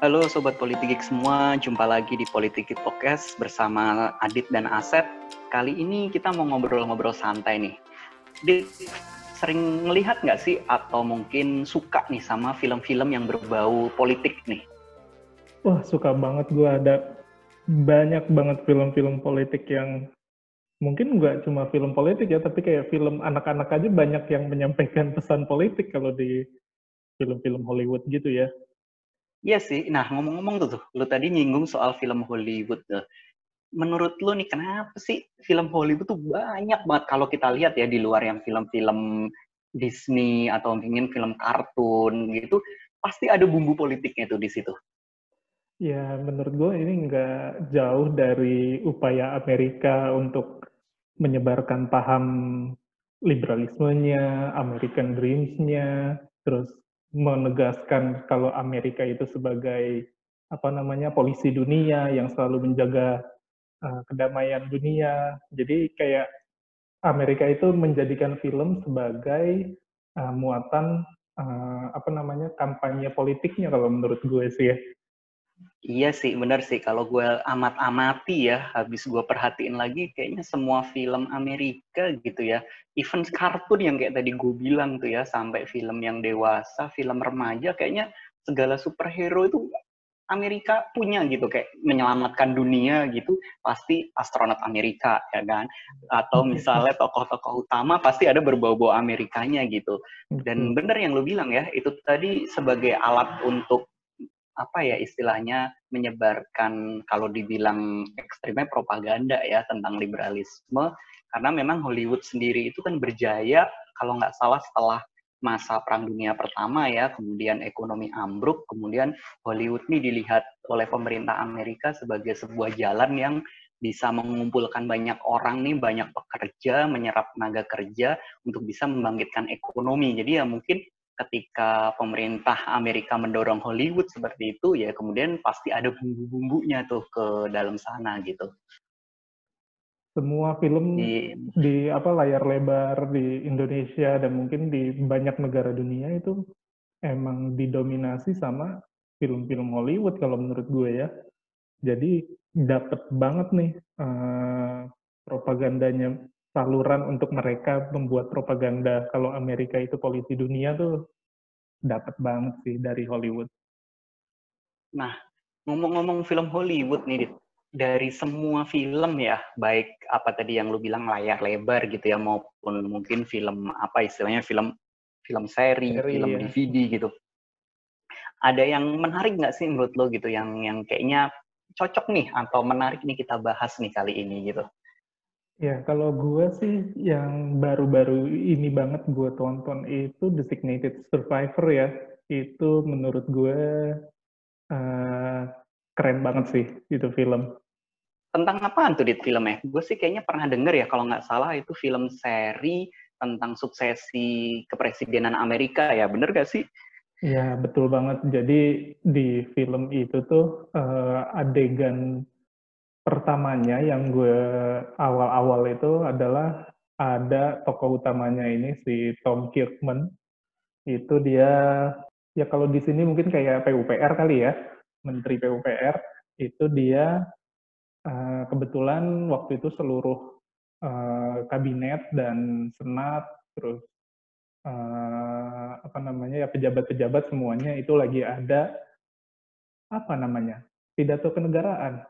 Halo Sobat Politik semua, jumpa lagi di Politik Podcast bersama Adit dan Asep. Kali ini kita mau ngobrol-ngobrol santai nih. Dit, sering ngelihat nggak sih atau mungkin suka nih sama film-film yang berbau politik nih? Wah, suka banget gue ada banyak banget film-film politik yang mungkin nggak cuma film politik ya, tapi kayak film anak-anak aja banyak yang menyampaikan pesan politik kalau di film-film Hollywood gitu ya. Iya sih. Nah, ngomong-ngomong tuh, tuh, lu tadi nyinggung soal film Hollywood tuh. Menurut lu nih, kenapa sih film Hollywood tuh banyak banget kalau kita lihat ya di luar yang film-film Disney atau mungkin film kartun gitu, pasti ada bumbu politiknya tuh di situ. Ya, menurut gue ini nggak jauh dari upaya Amerika untuk menyebarkan paham liberalismenya, American Dreams-nya, terus menegaskan kalau Amerika itu sebagai apa namanya polisi dunia yang selalu menjaga uh, kedamaian dunia. Jadi kayak Amerika itu menjadikan film sebagai uh, muatan uh, apa namanya kampanye politiknya kalau menurut gue sih ya. Iya sih, benar sih. Kalau gue amat-amati ya, habis gue perhatiin lagi, kayaknya semua film Amerika gitu ya, even kartun yang kayak tadi gue bilang tuh ya, sampai film yang dewasa, film remaja, kayaknya segala superhero itu Amerika punya gitu, kayak menyelamatkan dunia gitu, pasti astronot Amerika, ya kan? Atau misalnya tokoh-tokoh utama pasti ada berbau-bau Amerikanya gitu. Dan benar yang lo bilang ya, itu tadi sebagai alat untuk apa ya istilahnya menyebarkan kalau dibilang ekstrimnya propaganda ya tentang liberalisme karena memang Hollywood sendiri itu kan berjaya kalau nggak salah setelah masa Perang Dunia Pertama ya, kemudian ekonomi ambruk, kemudian Hollywood ini dilihat oleh pemerintah Amerika sebagai sebuah jalan yang bisa mengumpulkan banyak orang nih, banyak pekerja, menyerap tenaga kerja untuk bisa membangkitkan ekonomi. Jadi ya mungkin ketika pemerintah Amerika mendorong Hollywood seperti itu ya kemudian pasti ada bumbu-bumbunya tuh ke dalam sana gitu. Semua film di, di apa layar lebar di Indonesia dan mungkin di banyak negara dunia itu emang didominasi sama film-film Hollywood kalau menurut gue ya. Jadi dapet banget nih uh, propagandanya saluran untuk mereka membuat propaganda kalau Amerika itu polisi dunia tuh dapat banget sih dari Hollywood. Nah, ngomong-ngomong film Hollywood nih, dari semua film ya, baik apa tadi yang lu bilang layar lebar gitu ya, maupun mungkin film apa istilahnya film film seri, seri film ya. DVD gitu. Ada yang menarik nggak sih menurut lo gitu, yang yang kayaknya cocok nih atau menarik nih kita bahas nih kali ini gitu? Ya, kalau gue sih yang baru-baru ini banget gue tonton itu Designated Survivor ya. Itu menurut gue uh, keren banget sih itu film. Tentang apaan tuh di filmnya? Gue sih kayaknya pernah denger ya kalau nggak salah itu film seri tentang suksesi kepresidenan Amerika ya, bener gak sih? Ya, betul banget. Jadi di film itu tuh uh, adegan pertamanya yang gue awal-awal itu adalah ada tokoh utamanya ini si Tom Kirkman. Itu dia ya kalau di sini mungkin kayak PUPR kali ya, Menteri PUPR. Itu dia uh, kebetulan waktu itu seluruh uh, kabinet dan senat terus uh, apa namanya ya pejabat-pejabat semuanya itu lagi ada apa namanya pidato kenegaraan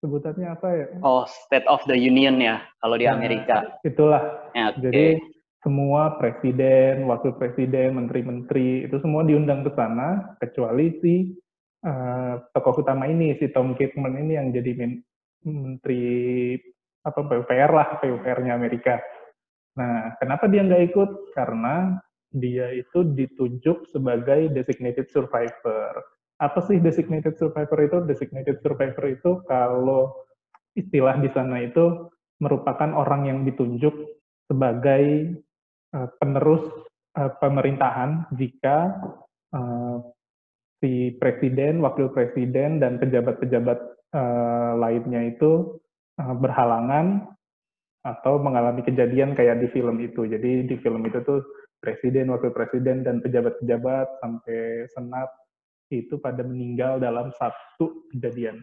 sebutannya apa ya? Oh, State of the Union ya, kalau di nah, Amerika. Itulah. Ya, okay. Jadi semua presiden, wakil presiden, menteri-menteri itu semua diundang ke sana, kecuali si uh, tokoh utama ini, si Tom Kirkman ini yang jadi men menteri apa PUPR lah, PUPR-nya Amerika. Nah, kenapa dia nggak ikut? Karena dia itu ditunjuk sebagai designated survivor apa sih designated survivor itu? Designated survivor itu kalau istilah di sana itu merupakan orang yang ditunjuk sebagai uh, penerus uh, pemerintahan jika uh, si presiden, wakil presiden, dan pejabat-pejabat uh, lainnya itu uh, berhalangan atau mengalami kejadian kayak di film itu. Jadi di film itu tuh presiden, wakil presiden, dan pejabat-pejabat sampai senat itu pada meninggal dalam satu kejadian.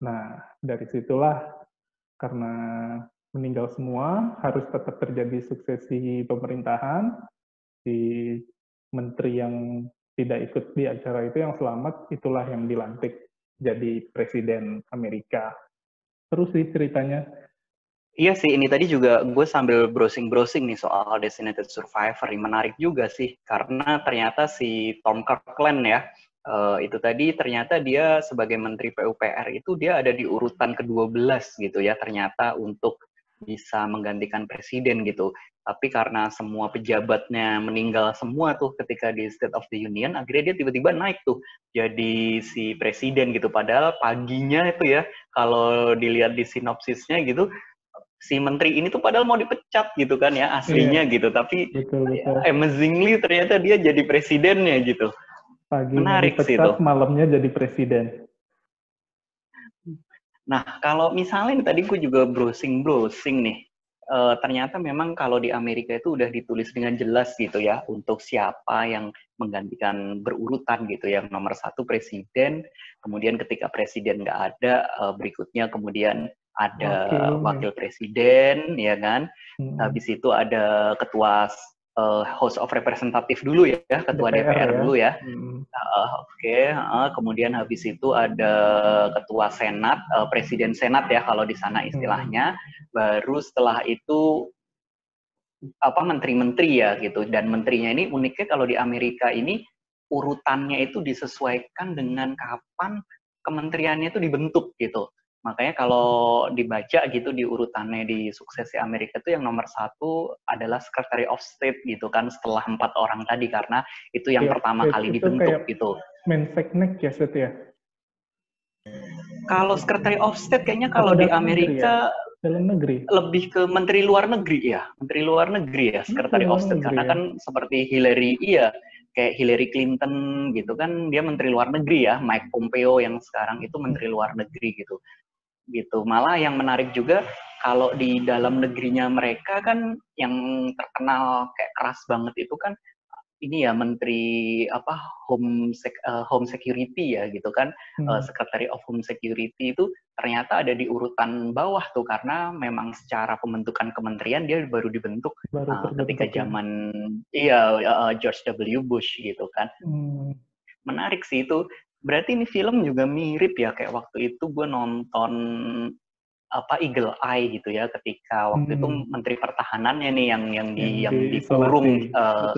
Nah, dari situlah karena meninggal semua, harus tetap terjadi suksesi pemerintahan, di menteri yang tidak ikut di acara itu yang selamat, itulah yang dilantik jadi presiden Amerika. Terus sih ceritanya. Iya sih, ini tadi juga gue sambil browsing-browsing nih soal Designated Survivor. Menarik juga sih, karena ternyata si Tom Kirkland ya, uh, itu tadi ternyata dia sebagai Menteri PUPR itu dia ada di urutan ke-12 gitu ya, ternyata untuk bisa menggantikan presiden gitu. Tapi karena semua pejabatnya meninggal semua tuh ketika di State of the Union, akhirnya dia tiba-tiba naik tuh jadi si presiden gitu. Padahal paginya itu ya, kalau dilihat di sinopsisnya gitu, si menteri ini tuh padahal mau dipecat gitu kan ya aslinya yeah. gitu. Tapi betul, betul. amazingly ternyata dia jadi presidennya gitu. Pagi Menarik dipecat, sih itu. malamnya jadi presiden. Nah, kalau misalnya tadi gue juga browsing-browsing nih, uh, ternyata memang kalau di Amerika itu udah ditulis dengan jelas gitu ya, untuk siapa yang menggantikan berurutan gitu, yang nomor satu presiden, kemudian ketika presiden nggak ada, uh, berikutnya kemudian ada okay. wakil presiden, ya kan, hmm. habis itu ada ketua uh, House of Representative dulu ya, ketua DPR, DPR ya. dulu ya. Hmm. Uh, Oke, okay. uh, kemudian habis itu ada ketua Senat, uh, Presiden Senat ya kalau di sana istilahnya. Hmm. Baru setelah itu apa menteri-menteri ya gitu. Dan menterinya ini uniknya kalau di Amerika ini urutannya itu disesuaikan dengan kapan kementeriannya itu dibentuk gitu. Makanya kalau dibaca gitu di urutannya di suksesi Amerika itu yang nomor satu adalah Secretary of State gitu kan setelah empat orang tadi karena itu yang ya, pertama kali itu dibentuk gitu. Menseknek ya Set ya? Kalau Secretary of State kayaknya kalau di Amerika ya? dalam negeri lebih ke Menteri Luar Negeri ya, Menteri Luar Negeri ya Secretary of State karena ya? kan seperti Hillary iya kayak Hillary Clinton gitu kan dia Menteri Luar Negeri ya, Mike Pompeo yang sekarang itu Menteri Luar Negeri gitu gitu. Malah yang menarik juga kalau di dalam negerinya mereka kan yang terkenal kayak keras banget itu kan ini ya menteri apa home sec, uh, home security ya gitu kan hmm. uh, secretary of home security itu ternyata ada di urutan bawah tuh karena memang secara pembentukan kementerian dia baru dibentuk baru uh, ketika ya. zaman iya uh, George W Bush gitu kan hmm. menarik sih itu Berarti ini film juga mirip ya kayak waktu itu gue nonton apa Eagle Eye gitu ya ketika waktu hmm. itu Menteri Pertahanannya nih yang yang di yang, yang dikurung uh,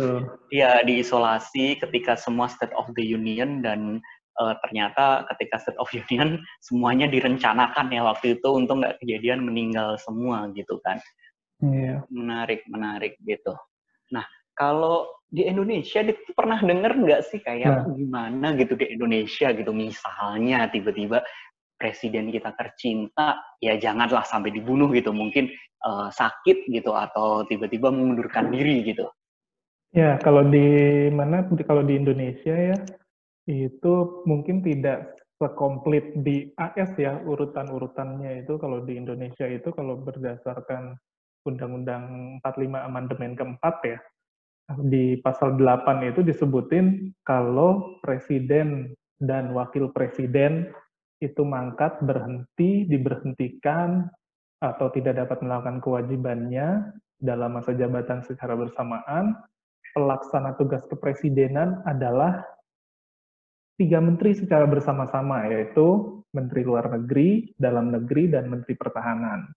ya diisolasi ketika semua State of the Union dan uh, ternyata ketika State of Union semuanya direncanakan ya waktu itu untuk nggak kejadian meninggal semua gitu kan. Yeah. Menarik menarik gitu. Nah kalau di Indonesia itu pernah denger nggak sih kayak nah. gimana gitu di Indonesia gitu misalnya tiba-tiba presiden kita tercinta ya janganlah sampai dibunuh gitu mungkin uh, sakit gitu atau tiba-tiba mengundurkan diri gitu. Ya kalau di mana kalau di Indonesia ya itu mungkin tidak sekomplit di AS ya urutan-urutannya itu kalau di Indonesia itu kalau berdasarkan Undang-Undang 45 amandemen keempat ya di pasal 8 itu disebutin kalau presiden dan wakil presiden itu mangkat, berhenti, diberhentikan, atau tidak dapat melakukan kewajibannya dalam masa jabatan secara bersamaan, pelaksana tugas kepresidenan adalah tiga menteri secara bersama-sama, yaitu Menteri Luar Negeri, Dalam Negeri, dan Menteri Pertahanan.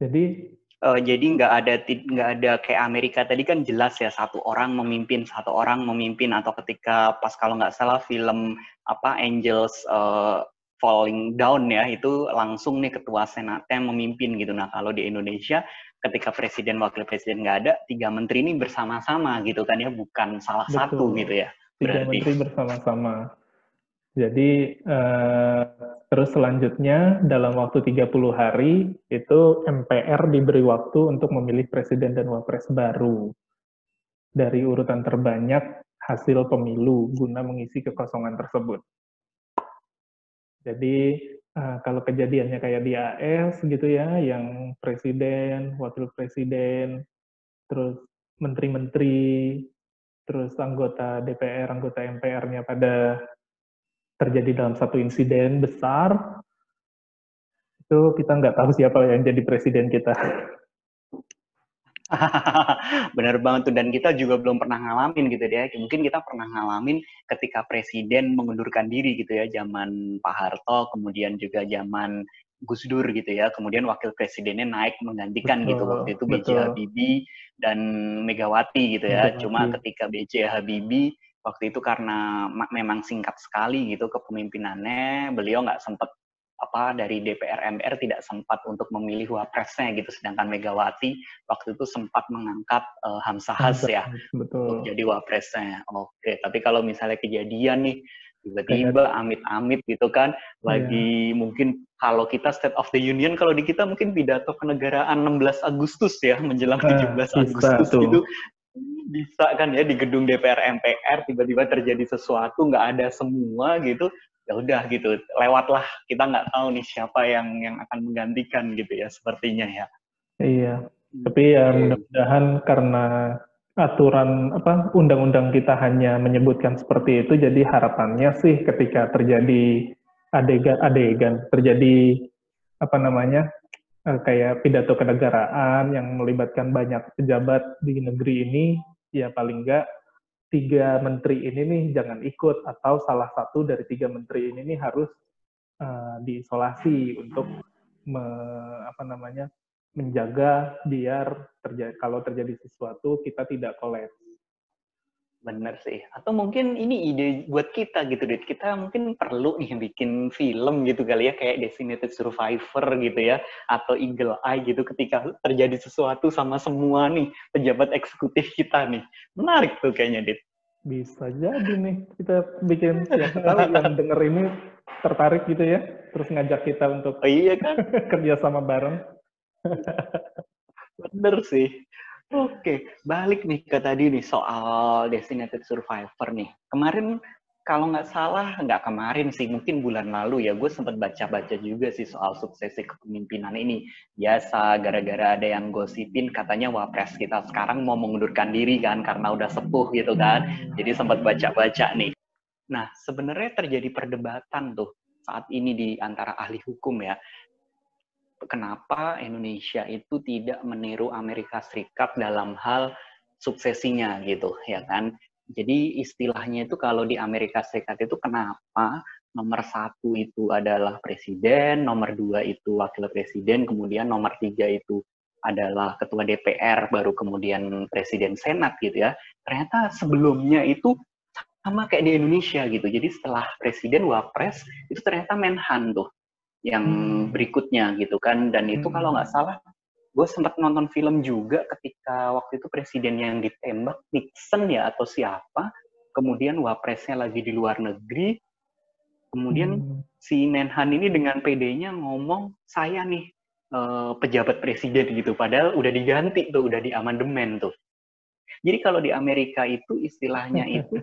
Jadi uh, jadi nggak ada nggak ada kayak Amerika tadi kan jelas ya satu orang memimpin satu orang memimpin atau ketika pas kalau nggak salah film apa Angels uh, Falling Down ya itu langsung nih ketua senat yang memimpin gitu. Nah kalau di Indonesia ketika presiden wakil presiden nggak ada tiga menteri ini bersama-sama gitu kan ya bukan salah Betul. satu gitu ya tiga menteri bersama-sama. Jadi uh, terus selanjutnya dalam waktu 30 hari itu MPR diberi waktu untuk memilih presiden dan wapres baru dari urutan terbanyak hasil pemilu guna mengisi kekosongan tersebut. Jadi uh, kalau kejadiannya kayak di AS gitu ya, yang presiden, wakil presiden, terus menteri-menteri terus anggota DPR, anggota MPR-nya pada terjadi dalam satu insiden besar, itu kita nggak tahu siapa yang jadi presiden kita. Benar banget tuh dan kita juga belum pernah ngalamin gitu deh. Mungkin kita pernah ngalamin ketika presiden mengundurkan diri gitu ya zaman Pak Harto, kemudian juga zaman Gus Dur gitu ya. Kemudian wakil presidennya naik menggantikan gitu. betul, gitu waktu itu B.J. Habibie dan Megawati gitu ya. Megawati. Cuma ketika B.J. Habibie waktu itu karena memang singkat sekali gitu kepemimpinannya, beliau nggak sempat apa dari DPR MPR tidak sempat untuk memilih wapresnya gitu sedangkan Megawati waktu itu sempat mengangkat uh, Hamzahas ya betul. untuk jadi wapresnya. Oke, tapi kalau misalnya kejadian nih tiba-tiba amit-amit gitu kan lagi yeah. mungkin kalau kita State of the Union kalau di kita mungkin pidato kenegaraan 16 Agustus ya menjelang 17 uh, Agustus gitu bisa kan ya di gedung DPR MPR tiba-tiba terjadi sesuatu nggak ada semua gitu ya udah gitu lewatlah. Kita nggak tahu nih siapa yang yang akan menggantikan gitu ya sepertinya ya. Iya. Tapi ya mudah-mudahan karena aturan apa undang-undang kita hanya menyebutkan seperti itu jadi harapannya sih ketika terjadi adegan-adegan terjadi apa namanya eh, kayak pidato kenegaraan yang melibatkan banyak pejabat di negeri ini ya paling enggak tiga menteri ini nih jangan ikut atau salah satu dari tiga menteri ini nih harus uh, diisolasi untuk me, apa namanya menjaga biar terjadi kalau terjadi sesuatu kita tidak kolaps. Bener sih. Atau mungkin ini ide buat kita gitu, deh. Kita mungkin perlu nih bikin film gitu kali ya, kayak Designated Survivor gitu ya, atau Eagle Eye gitu ketika terjadi sesuatu sama semua nih pejabat eksekutif kita nih. Menarik tuh kayaknya, Dit. Bisa jadi nih, kita bikin, siapa tahu yang denger ini tertarik gitu ya, terus ngajak kita untuk oh, iya kan? kerja sama bareng. Bener sih. Oke, balik nih ke tadi nih soal Designated Survivor nih. Kemarin kalau nggak salah, nggak kemarin sih, mungkin bulan lalu ya, gue sempat baca-baca juga sih soal suksesi kepemimpinan ini. Biasa, gara-gara ada yang gosipin katanya wapres kita sekarang mau mengundurkan diri kan, karena udah sepuh gitu kan. Jadi sempat baca-baca nih. Nah, sebenarnya terjadi perdebatan tuh saat ini di antara ahli hukum ya kenapa Indonesia itu tidak meniru Amerika Serikat dalam hal suksesinya gitu ya kan. Jadi istilahnya itu kalau di Amerika Serikat itu kenapa nomor satu itu adalah presiden, nomor dua itu wakil presiden, kemudian nomor tiga itu adalah ketua DPR, baru kemudian presiden senat gitu ya. Ternyata sebelumnya itu sama kayak di Indonesia gitu. Jadi setelah presiden wapres itu ternyata menhan tuh yang berikutnya gitu kan dan itu hmm. kalau nggak salah gue sempat nonton film juga ketika waktu itu presiden yang ditembak Nixon ya atau siapa kemudian wapresnya lagi di luar negeri kemudian hmm. si Menhan ini dengan PD-nya ngomong saya nih uh, pejabat presiden gitu padahal udah diganti tuh udah di amandemen tuh jadi kalau di Amerika itu istilahnya itu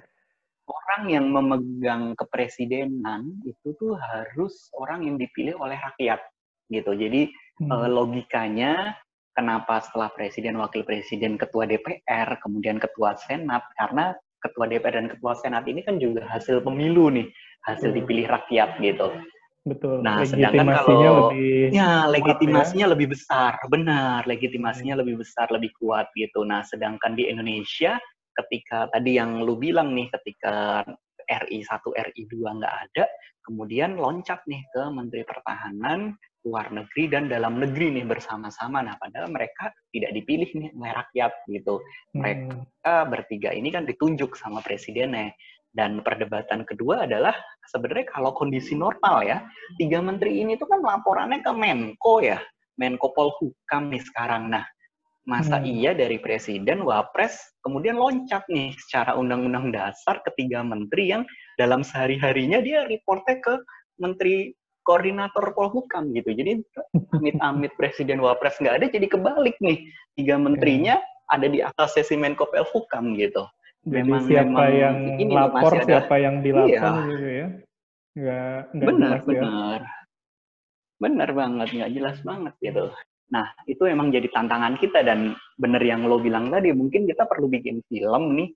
orang yang memegang kepresidenan itu tuh harus orang yang dipilih oleh rakyat gitu. Jadi hmm. Eh, logikanya kenapa setelah presiden, wakil presiden, ketua DPR, kemudian ketua senat karena ketua DPR dan ketua senat ini kan juga hasil pemilu nih, hasil dipilih rakyat gitu. Betul. Nah, sedangkan kalau lebih ya legitimasinya ya. lebih besar, benar, legitimasinya hmm. lebih besar, lebih kuat gitu. Nah, sedangkan di Indonesia ketika tadi yang lu bilang nih ketika RI 1 RI 2 nggak ada kemudian loncat nih ke Menteri Pertahanan luar negeri dan dalam negeri nih bersama-sama. Nah padahal mereka tidak dipilih nih oleh rakyat gitu. Mereka hmm. bertiga ini kan ditunjuk sama presidennya. Dan perdebatan kedua adalah sebenarnya kalau kondisi normal ya tiga menteri ini tuh kan laporannya ke Menko ya Menko Polhukam nih sekarang. Nah Masa hmm. iya dari presiden, wapres, kemudian loncat nih secara undang-undang dasar ketiga menteri yang dalam sehari-harinya dia reportnya ke menteri koordinator Polhukam gitu. Jadi amit-amit presiden wapres nggak ada, jadi kebalik nih. Tiga menterinya hmm. ada di atas sesi Menko Polhukam gitu. Jadi memang, siapa memang yang ini lapor, ada, siapa yang dilapor iya. gitu ya. Nggak, nggak benar, jelas benar. Ya. Benar banget, nggak jelas banget gitu. Nah, itu emang jadi tantangan kita dan bener yang lo bilang tadi, mungkin kita perlu bikin film nih.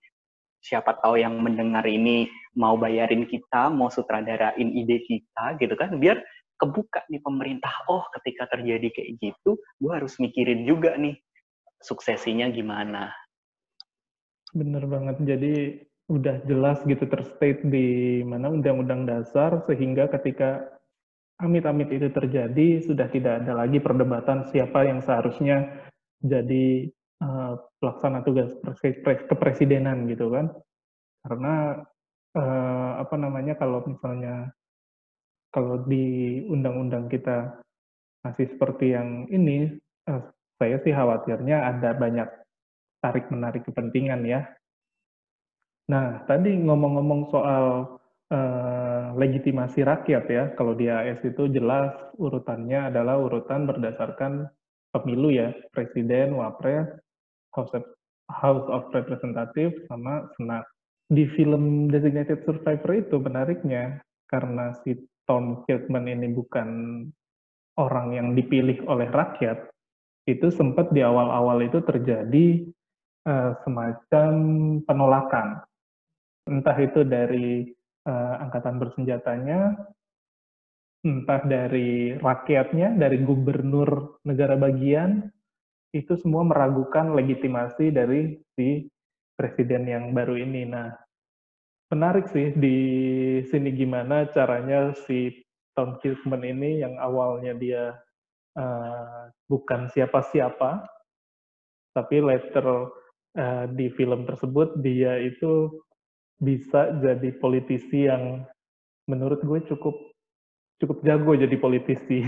Siapa tahu yang mendengar ini mau bayarin kita, mau sutradarain ide kita gitu kan, biar kebuka nih pemerintah, oh ketika terjadi kayak gitu, gue harus mikirin juga nih suksesinya gimana. Bener banget, jadi udah jelas gitu terstate di mana undang-undang dasar sehingga ketika amit-amit itu terjadi sudah tidak ada lagi perdebatan siapa yang seharusnya jadi uh, pelaksana tugas kepresidenan gitu kan. Karena uh, apa namanya kalau misalnya kalau di undang-undang kita masih seperti yang ini uh, saya sih khawatirnya ada banyak tarik menarik kepentingan ya. Nah tadi ngomong-ngomong soal uh, legitimasi rakyat ya. Kalau di AS itu jelas urutannya adalah urutan berdasarkan pemilu ya. Presiden wapres House of, House of Representative sama Senat. Di film Designated Survivor itu menariknya karena si Tom Kirkman ini bukan orang yang dipilih oleh rakyat, itu sempat di awal-awal itu terjadi uh, semacam penolakan. Entah itu dari uh, angkatan bersenjatanya, entah dari rakyatnya, dari gubernur negara bagian, itu semua meragukan legitimasi dari si presiden yang baru ini. Nah, menarik sih di sini gimana caranya si Tom Kirkman ini yang awalnya dia uh, bukan siapa-siapa, tapi later uh, di film tersebut dia itu bisa jadi politisi yang menurut gue cukup cukup jago jadi politisi.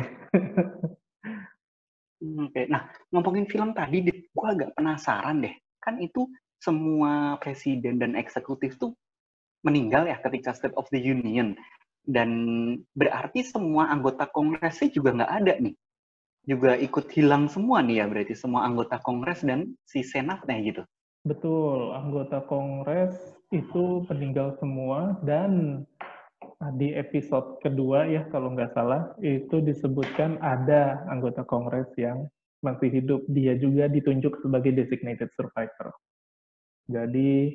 Hmm, oke, nah ngomongin film tadi, gue agak penasaran deh. Kan itu semua presiden dan eksekutif tuh meninggal ya ketika State of the Union dan berarti semua anggota kongresnya juga nggak ada nih juga ikut hilang semua nih ya berarti semua anggota kongres dan si senatnya gitu betul anggota kongres itu meninggal semua dan di episode kedua ya kalau nggak salah itu disebutkan ada anggota kongres yang masih hidup dia juga ditunjuk sebagai designated survivor jadi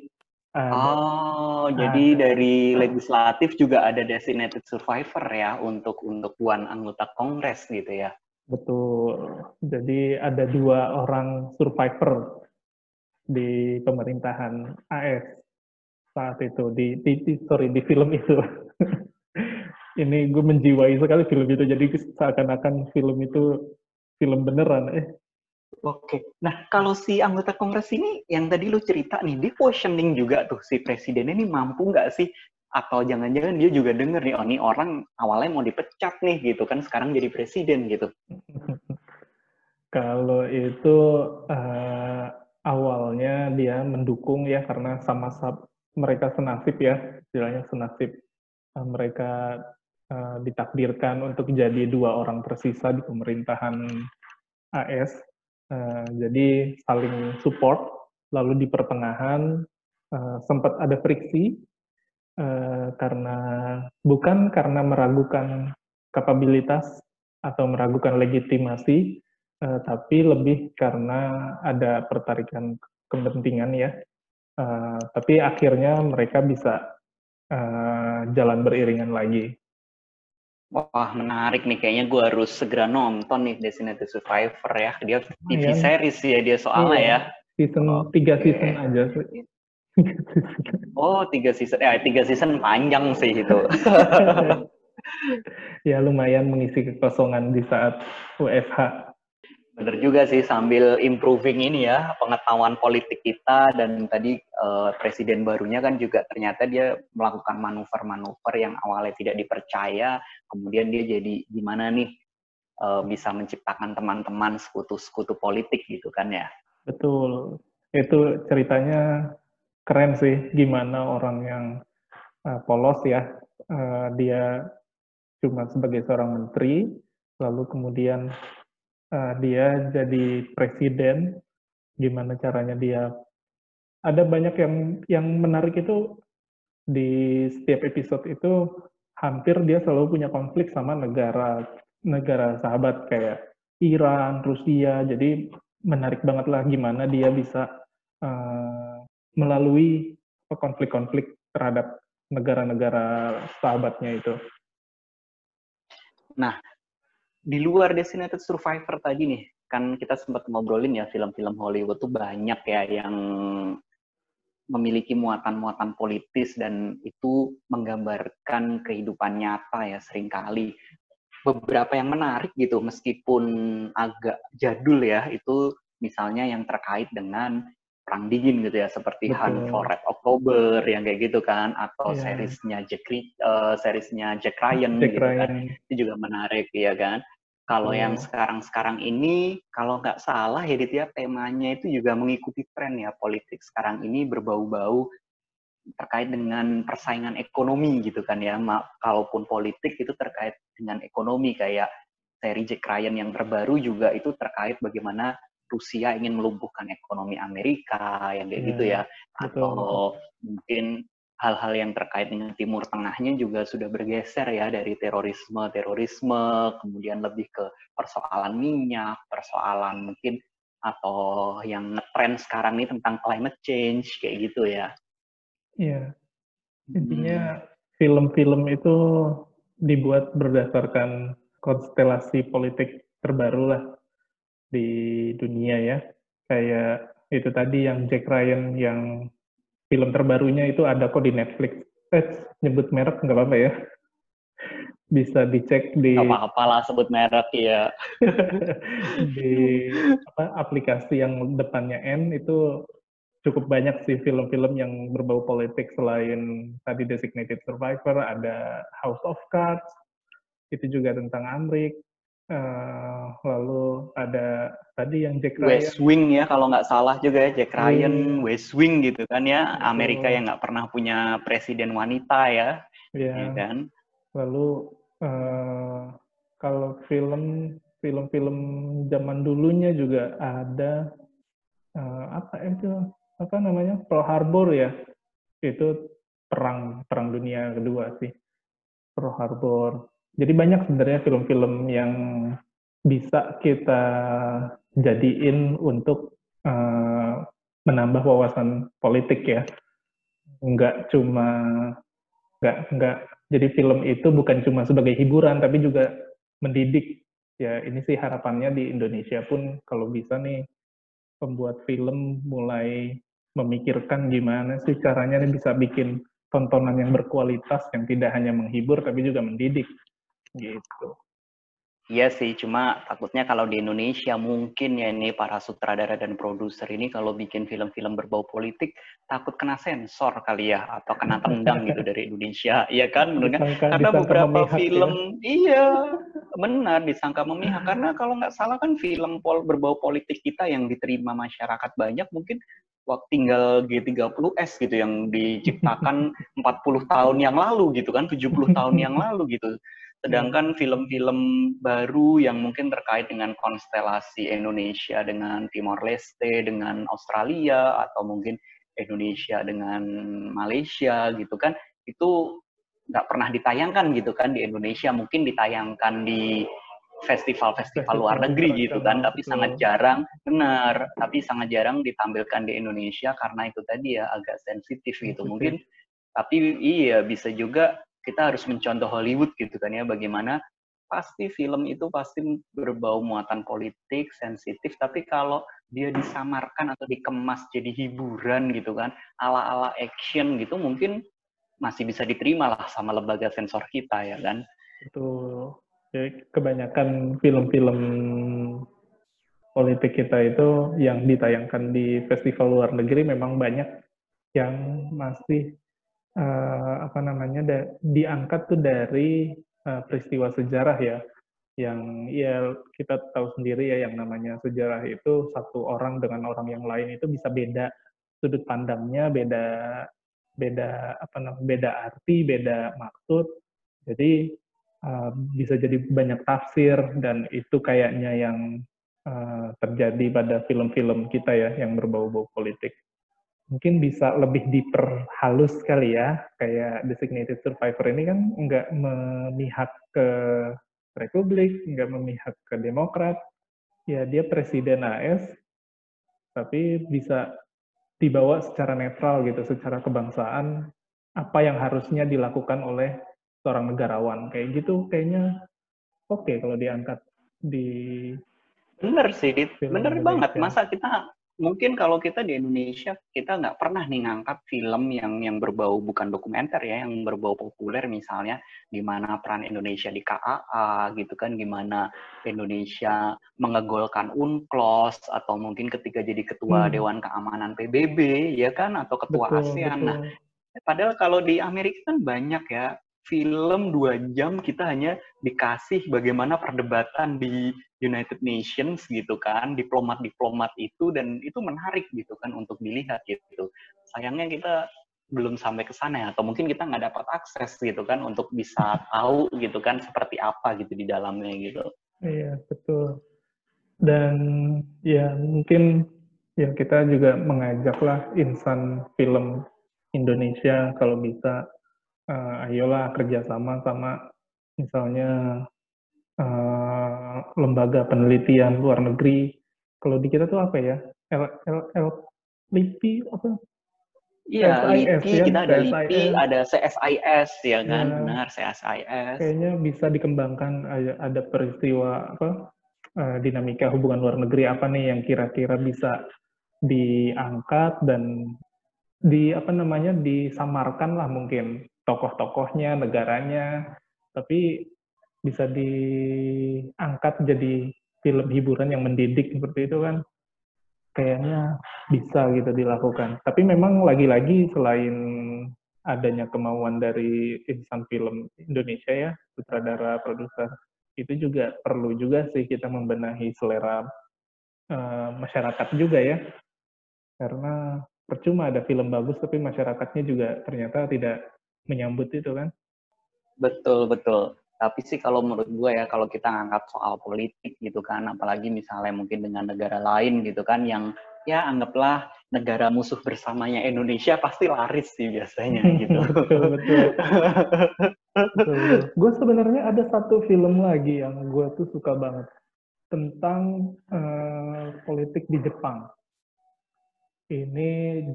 ada, oh, ada. jadi dari legislatif juga ada designated survivor ya untuk untuk buan anggota kongres gitu ya. Betul. Jadi ada dua orang survivor di pemerintahan AS saat itu di, di, di sorry di film itu. Ini gue menjiwai sekali film itu. Jadi seakan-akan film itu film beneran. Eh, Oke. Nah, kalau si anggota Kongres ini yang tadi lu cerita nih, di questioning juga tuh si presiden ini mampu nggak sih? Atau jangan-jangan dia juga denger nih, oh ini orang awalnya mau dipecat nih gitu kan, sekarang jadi presiden gitu. kalau itu uh, awalnya dia mendukung ya karena sama-sama mereka senasib ya, istilahnya senasib. Uh, mereka uh, ditakdirkan untuk jadi dua orang tersisa di pemerintahan AS Uh, jadi saling support, lalu di pertengahan sempat ada friksi karena bukan karena meragukan kapabilitas atau meragukan legitimasi, uh, tapi lebih karena ada pertarikan kepentingan ya. Uh, tapi akhirnya mereka bisa uh, jalan beriringan lagi. Wah, menarik nih. Kayaknya gue harus segera nonton nih Designated Survivor ya. Dia TV oh, series ya dia soalnya iya. ya. Season oh, tiga okay. season aja sih. oh, tiga season. Ya, tiga season panjang sih itu. ya lumayan mengisi kekosongan di saat UFH. Bener juga sih sambil improving ini ya pengetahuan politik kita dan tadi uh, presiden barunya kan juga ternyata dia melakukan manuver-manuver yang awalnya tidak dipercaya kemudian dia jadi gimana nih uh, bisa menciptakan teman-teman sekutu-sekutu politik gitu kan ya. Betul. Itu ceritanya keren sih gimana orang yang uh, polos ya uh, dia cuma sebagai seorang menteri lalu kemudian uh, dia jadi presiden, gimana caranya dia. Ada banyak yang yang menarik itu di setiap episode itu hampir dia selalu punya konflik sama negara negara sahabat kayak Iran, Rusia. Jadi menarik banget lah gimana dia bisa uh, melalui konflik-konflik terhadap negara-negara sahabatnya itu. Nah, di luar Designated Survivor tadi nih, kan kita sempat ngobrolin ya film-film Hollywood tuh banyak ya yang memiliki muatan-muatan politis dan itu menggambarkan kehidupan nyata ya sering kali beberapa yang menarik gitu meskipun agak jadul ya itu misalnya yang terkait dengan perang dingin gitu ya seperti Betul. Hunt for Red October yang kayak gitu kan atau yeah. seriesnya Jack uh, seriesnya Jack Ryan Jack gitu kan. Ryan. kan itu juga menarik ya kan kalau yeah. yang sekarang-sekarang ini kalau nggak salah ya ya temanya itu juga mengikuti tren ya politik sekarang ini berbau-bau terkait dengan persaingan ekonomi gitu kan ya Ma, kalaupun politik itu terkait dengan ekonomi kayak seri Jack Ryan yang terbaru juga itu terkait bagaimana Rusia ingin melumpuhkan ekonomi Amerika yang kayak yeah, gitu ya atau betul. mungkin hal-hal yang terkait dengan Timur Tengahnya juga sudah bergeser ya dari terorisme terorisme kemudian lebih ke persoalan minyak persoalan mungkin atau yang ngetrend sekarang ini tentang climate change kayak gitu ya Iya intinya film-film hmm. itu dibuat berdasarkan konstelasi politik terbaru lah di dunia ya. Kayak itu tadi yang Jack Ryan yang film terbarunya itu ada kok di Netflix. Eh, nyebut merek nggak apa-apa ya. Bisa dicek di apa-apa lah sebut merek ya. di apa aplikasi yang depannya N itu cukup banyak sih film-film yang berbau politik selain tadi Designated Survivor, ada House of Cards, itu juga tentang Amrik, Uh, ada tadi yang Jack Ryan. West Wing ya kalau nggak salah juga ya Jack Ryan, hmm. West Wing gitu kan ya. Amerika yang nggak pernah punya presiden wanita ya. Ya. ya kan. Lalu uh, kalau film film-film zaman dulunya juga ada uh, apa itu apa namanya Pearl Harbor ya itu perang perang dunia kedua sih Pearl Harbor jadi banyak sebenarnya film-film yang bisa kita jadiin untuk uh, menambah wawasan politik ya. Enggak cuma enggak enggak jadi film itu bukan cuma sebagai hiburan tapi juga mendidik. Ya, ini sih harapannya di Indonesia pun kalau bisa nih pembuat film mulai memikirkan gimana sih caranya nih bisa bikin tontonan yang berkualitas yang tidak hanya menghibur tapi juga mendidik gitu. Iya sih, cuma takutnya kalau di Indonesia mungkin ya ini para sutradara dan produser ini kalau bikin film-film berbau politik takut kena sensor kali ya atau kena tendang gitu dari Indonesia, iya kan? Menurutnya karena beberapa ya. film, ya? iya benar disangka memihak karena kalau nggak salah kan film pol berbau politik kita yang diterima masyarakat banyak mungkin waktu tinggal G30S gitu yang diciptakan 40 tahun yang lalu gitu kan, 70 tahun yang lalu gitu. Sedangkan film-film baru yang mungkin terkait dengan konstelasi Indonesia dengan Timor Leste, dengan Australia, atau mungkin Indonesia dengan Malaysia gitu kan, itu nggak pernah ditayangkan gitu kan di Indonesia. Mungkin ditayangkan di festival-festival luar negeri gitu kan, tapi sangat jarang, benar, tapi sangat jarang ditampilkan di Indonesia karena itu tadi ya agak sensitif gitu. Mungkin, tapi iya bisa juga kita harus mencontoh Hollywood gitu kan ya bagaimana pasti film itu pasti berbau muatan politik sensitif tapi kalau dia disamarkan atau dikemas jadi hiburan gitu kan ala-ala action gitu mungkin masih bisa diterima lah sama lembaga sensor kita ya kan? Itu ya, kebanyakan film-film politik kita itu yang ditayangkan di festival luar negeri memang banyak yang masih uh, apa namanya da, diangkat tuh dari uh, peristiwa sejarah ya. Yang ya kita tahu sendiri ya yang namanya sejarah itu satu orang dengan orang yang lain itu bisa beda sudut pandangnya beda beda apa namanya beda arti beda maksud. Jadi uh, bisa jadi banyak tafsir dan itu kayaknya yang uh, terjadi pada film-film kita ya yang berbau-bau politik mungkin bisa lebih diperhalus kali ya. Kayak designated survivor ini kan nggak memihak ke Republik nggak memihak ke Demokrat. Ya dia presiden AS tapi bisa dibawa secara netral gitu, secara kebangsaan apa yang harusnya dilakukan oleh seorang negarawan. Kayak gitu kayaknya oke okay kalau diangkat di bener sih Dit. bener banget. Masa kita mungkin kalau kita di Indonesia kita nggak pernah nih ngangkat film yang yang berbau bukan dokumenter ya yang berbau populer misalnya gimana peran Indonesia di KAA gitu kan gimana Indonesia mengegolkan UNCLOS atau mungkin ketika jadi ketua hmm. Dewan Keamanan PBB ya kan atau ketua betul, ASEAN betul. nah padahal kalau di Amerika kan banyak ya film dua jam kita hanya dikasih bagaimana perdebatan di United Nations gitu kan, diplomat-diplomat itu dan itu menarik gitu kan untuk dilihat gitu. Sayangnya kita belum sampai ke sana ya, atau mungkin kita nggak dapat akses gitu kan untuk bisa tahu gitu kan seperti apa gitu di dalamnya gitu. Iya betul. Dan ya mungkin ya kita juga mengajaklah insan film Indonesia kalau bisa uh, ayolah kerjasama sama misalnya uh, lembaga penelitian luar negeri. Kalau di kita tuh apa ya? L, L, L, LIPI apa? Iya, LIPI, ya? kita ada CSIS. LIPI, ada CSIS, ya kan? Ya, Benar, CSIS. Kayaknya bisa dikembangkan ada, peristiwa apa? Uh, dinamika hubungan luar negeri apa nih yang kira-kira bisa diangkat dan di apa namanya disamarkan lah mungkin tokoh-tokohnya, negaranya, tapi bisa diangkat jadi film hiburan yang mendidik seperti itu kan kayaknya bisa gitu dilakukan. Tapi memang lagi-lagi selain adanya kemauan dari insan film Indonesia ya, sutradara, produser, itu juga perlu juga sih kita membenahi selera uh, masyarakat juga ya. Karena percuma ada film bagus tapi masyarakatnya juga ternyata tidak menyambut itu kan. Betul, betul. Tapi sih kalau menurut gue ya, kalau kita ngangkat soal politik gitu kan, apalagi misalnya mungkin dengan negara lain gitu kan, yang ya anggaplah negara musuh bersamanya Indonesia pasti laris sih biasanya gitu. betul, betul. betul, Gue sebenarnya ada satu film lagi yang gue tuh suka banget tentang uh, politik di Jepang. Ini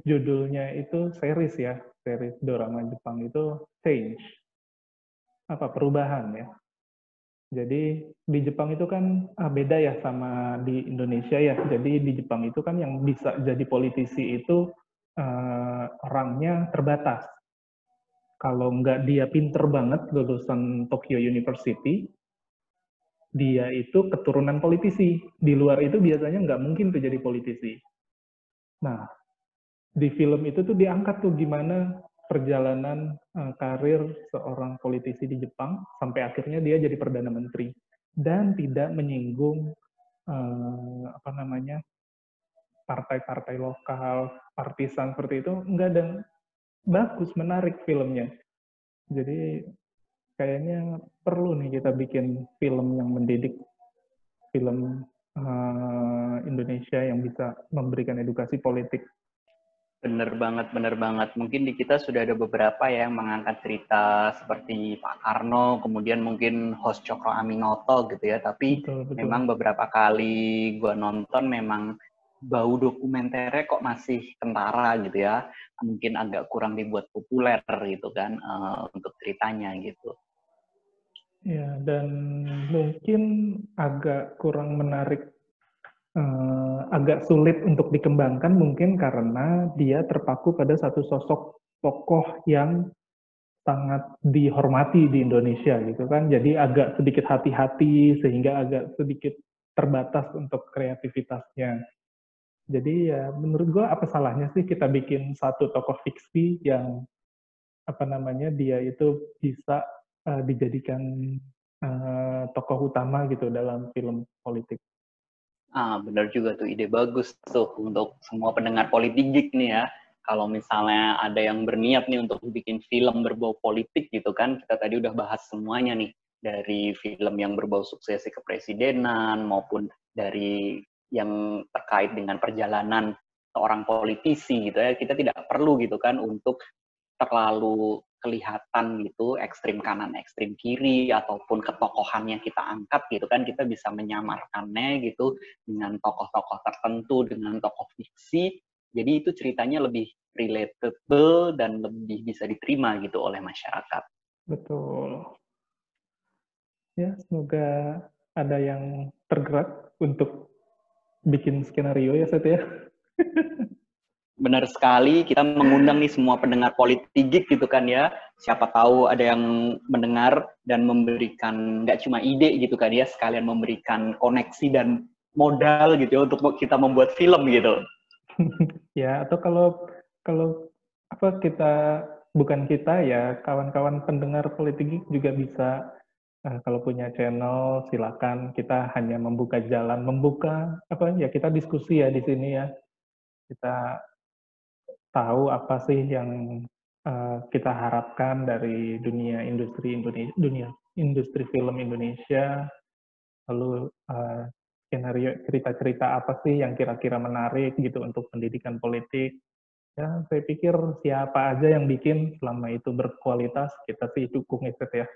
judulnya itu series ya, series drama Jepang itu Change. Apa perubahan ya. Jadi di Jepang itu kan ah, beda ya sama di Indonesia ya. Jadi di Jepang itu kan yang bisa jadi politisi itu uh, orangnya terbatas. Kalau nggak dia pinter banget lulusan Tokyo University, dia itu keturunan politisi. Di luar itu biasanya nggak mungkin tuh jadi politisi. Nah, di film itu tuh diangkat tuh gimana perjalanan uh, karir seorang politisi di Jepang sampai akhirnya dia jadi perdana menteri dan tidak menyinggung uh, apa namanya partai-partai lokal, partisan seperti itu enggak dan bagus, menarik filmnya. Jadi kayaknya perlu nih kita bikin film yang mendidik, film uh, Indonesia yang bisa memberikan edukasi politik Bener banget, bener banget. Mungkin di kita sudah ada beberapa ya yang mengangkat cerita seperti Pak Karno, kemudian mungkin host Cokro Aminoto gitu ya. Tapi betul, betul. memang beberapa kali gue nonton memang bau dokumenternya kok masih kentara gitu ya. Mungkin agak kurang dibuat populer gitu kan uh, untuk ceritanya gitu. Ya, dan mungkin agak kurang menarik uh, agak sulit untuk dikembangkan mungkin karena dia terpaku pada satu sosok tokoh yang sangat dihormati di Indonesia gitu kan. Jadi agak sedikit hati-hati sehingga agak sedikit terbatas untuk kreativitasnya. Jadi ya menurut gua apa salahnya sih kita bikin satu tokoh fiksi yang apa namanya dia itu bisa uh, dijadikan uh, tokoh utama gitu dalam film politik. Ah, benar juga tuh ide bagus tuh untuk semua pendengar politik nih ya. Kalau misalnya ada yang berniat nih untuk bikin film berbau politik gitu kan, kita tadi udah bahas semuanya nih dari film yang berbau suksesi kepresidenan maupun dari yang terkait dengan perjalanan seorang politisi gitu ya. Kita tidak perlu gitu kan untuk terlalu kelihatan gitu ekstrim kanan ekstrim kiri ataupun ketokohannya kita angkat gitu kan kita bisa menyamarkannya gitu dengan tokoh-tokoh tertentu dengan tokoh fiksi Jadi itu ceritanya lebih relatable dan lebih bisa diterima gitu oleh masyarakat. Betul. Ya, semoga ada yang tergerak untuk bikin skenario ya, Set ya. Benar sekali, kita mengundang nih semua pendengar politik gitu kan ya. Siapa tahu ada yang mendengar dan memberikan nggak cuma ide gitu kan ya, sekalian memberikan koneksi dan modal gitu ya untuk kita membuat film gitu. ya, atau kalau kalau apa kita bukan kita ya kawan-kawan pendengar politik juga bisa uh, kalau punya channel silakan kita hanya membuka jalan membuka apa ya kita diskusi ya di sini ya kita tahu apa sih yang uh, kita harapkan dari dunia industri Indonesia dunia industri film Indonesia? Lalu uh, skenario cerita-cerita apa sih yang kira-kira menarik gitu untuk pendidikan politik? Ya saya pikir siapa aja yang bikin selama itu berkualitas kita sih dukung itu ya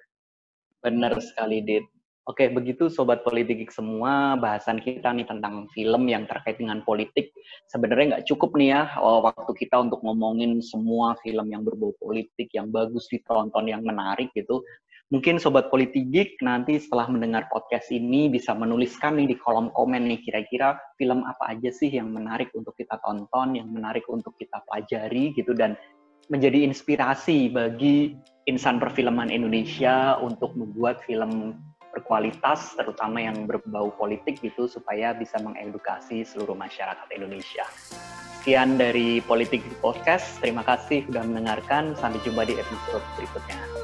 benar sekali Dit Oke, begitu Sobat Politik semua, bahasan kita nih tentang film yang terkait dengan politik. Sebenarnya nggak cukup nih ya oh, waktu kita untuk ngomongin semua film yang berbau politik, yang bagus ditonton, yang menarik gitu. Mungkin Sobat Politik nanti setelah mendengar podcast ini bisa menuliskan nih di kolom komen nih kira-kira film apa aja sih yang menarik untuk kita tonton, yang menarik untuk kita pelajari gitu dan menjadi inspirasi bagi insan perfilman Indonesia untuk membuat film berkualitas terutama yang berbau politik gitu supaya bisa mengedukasi seluruh masyarakat Indonesia. Sekian dari Politik Podcast. Terima kasih sudah mendengarkan. Sampai jumpa di episode berikutnya.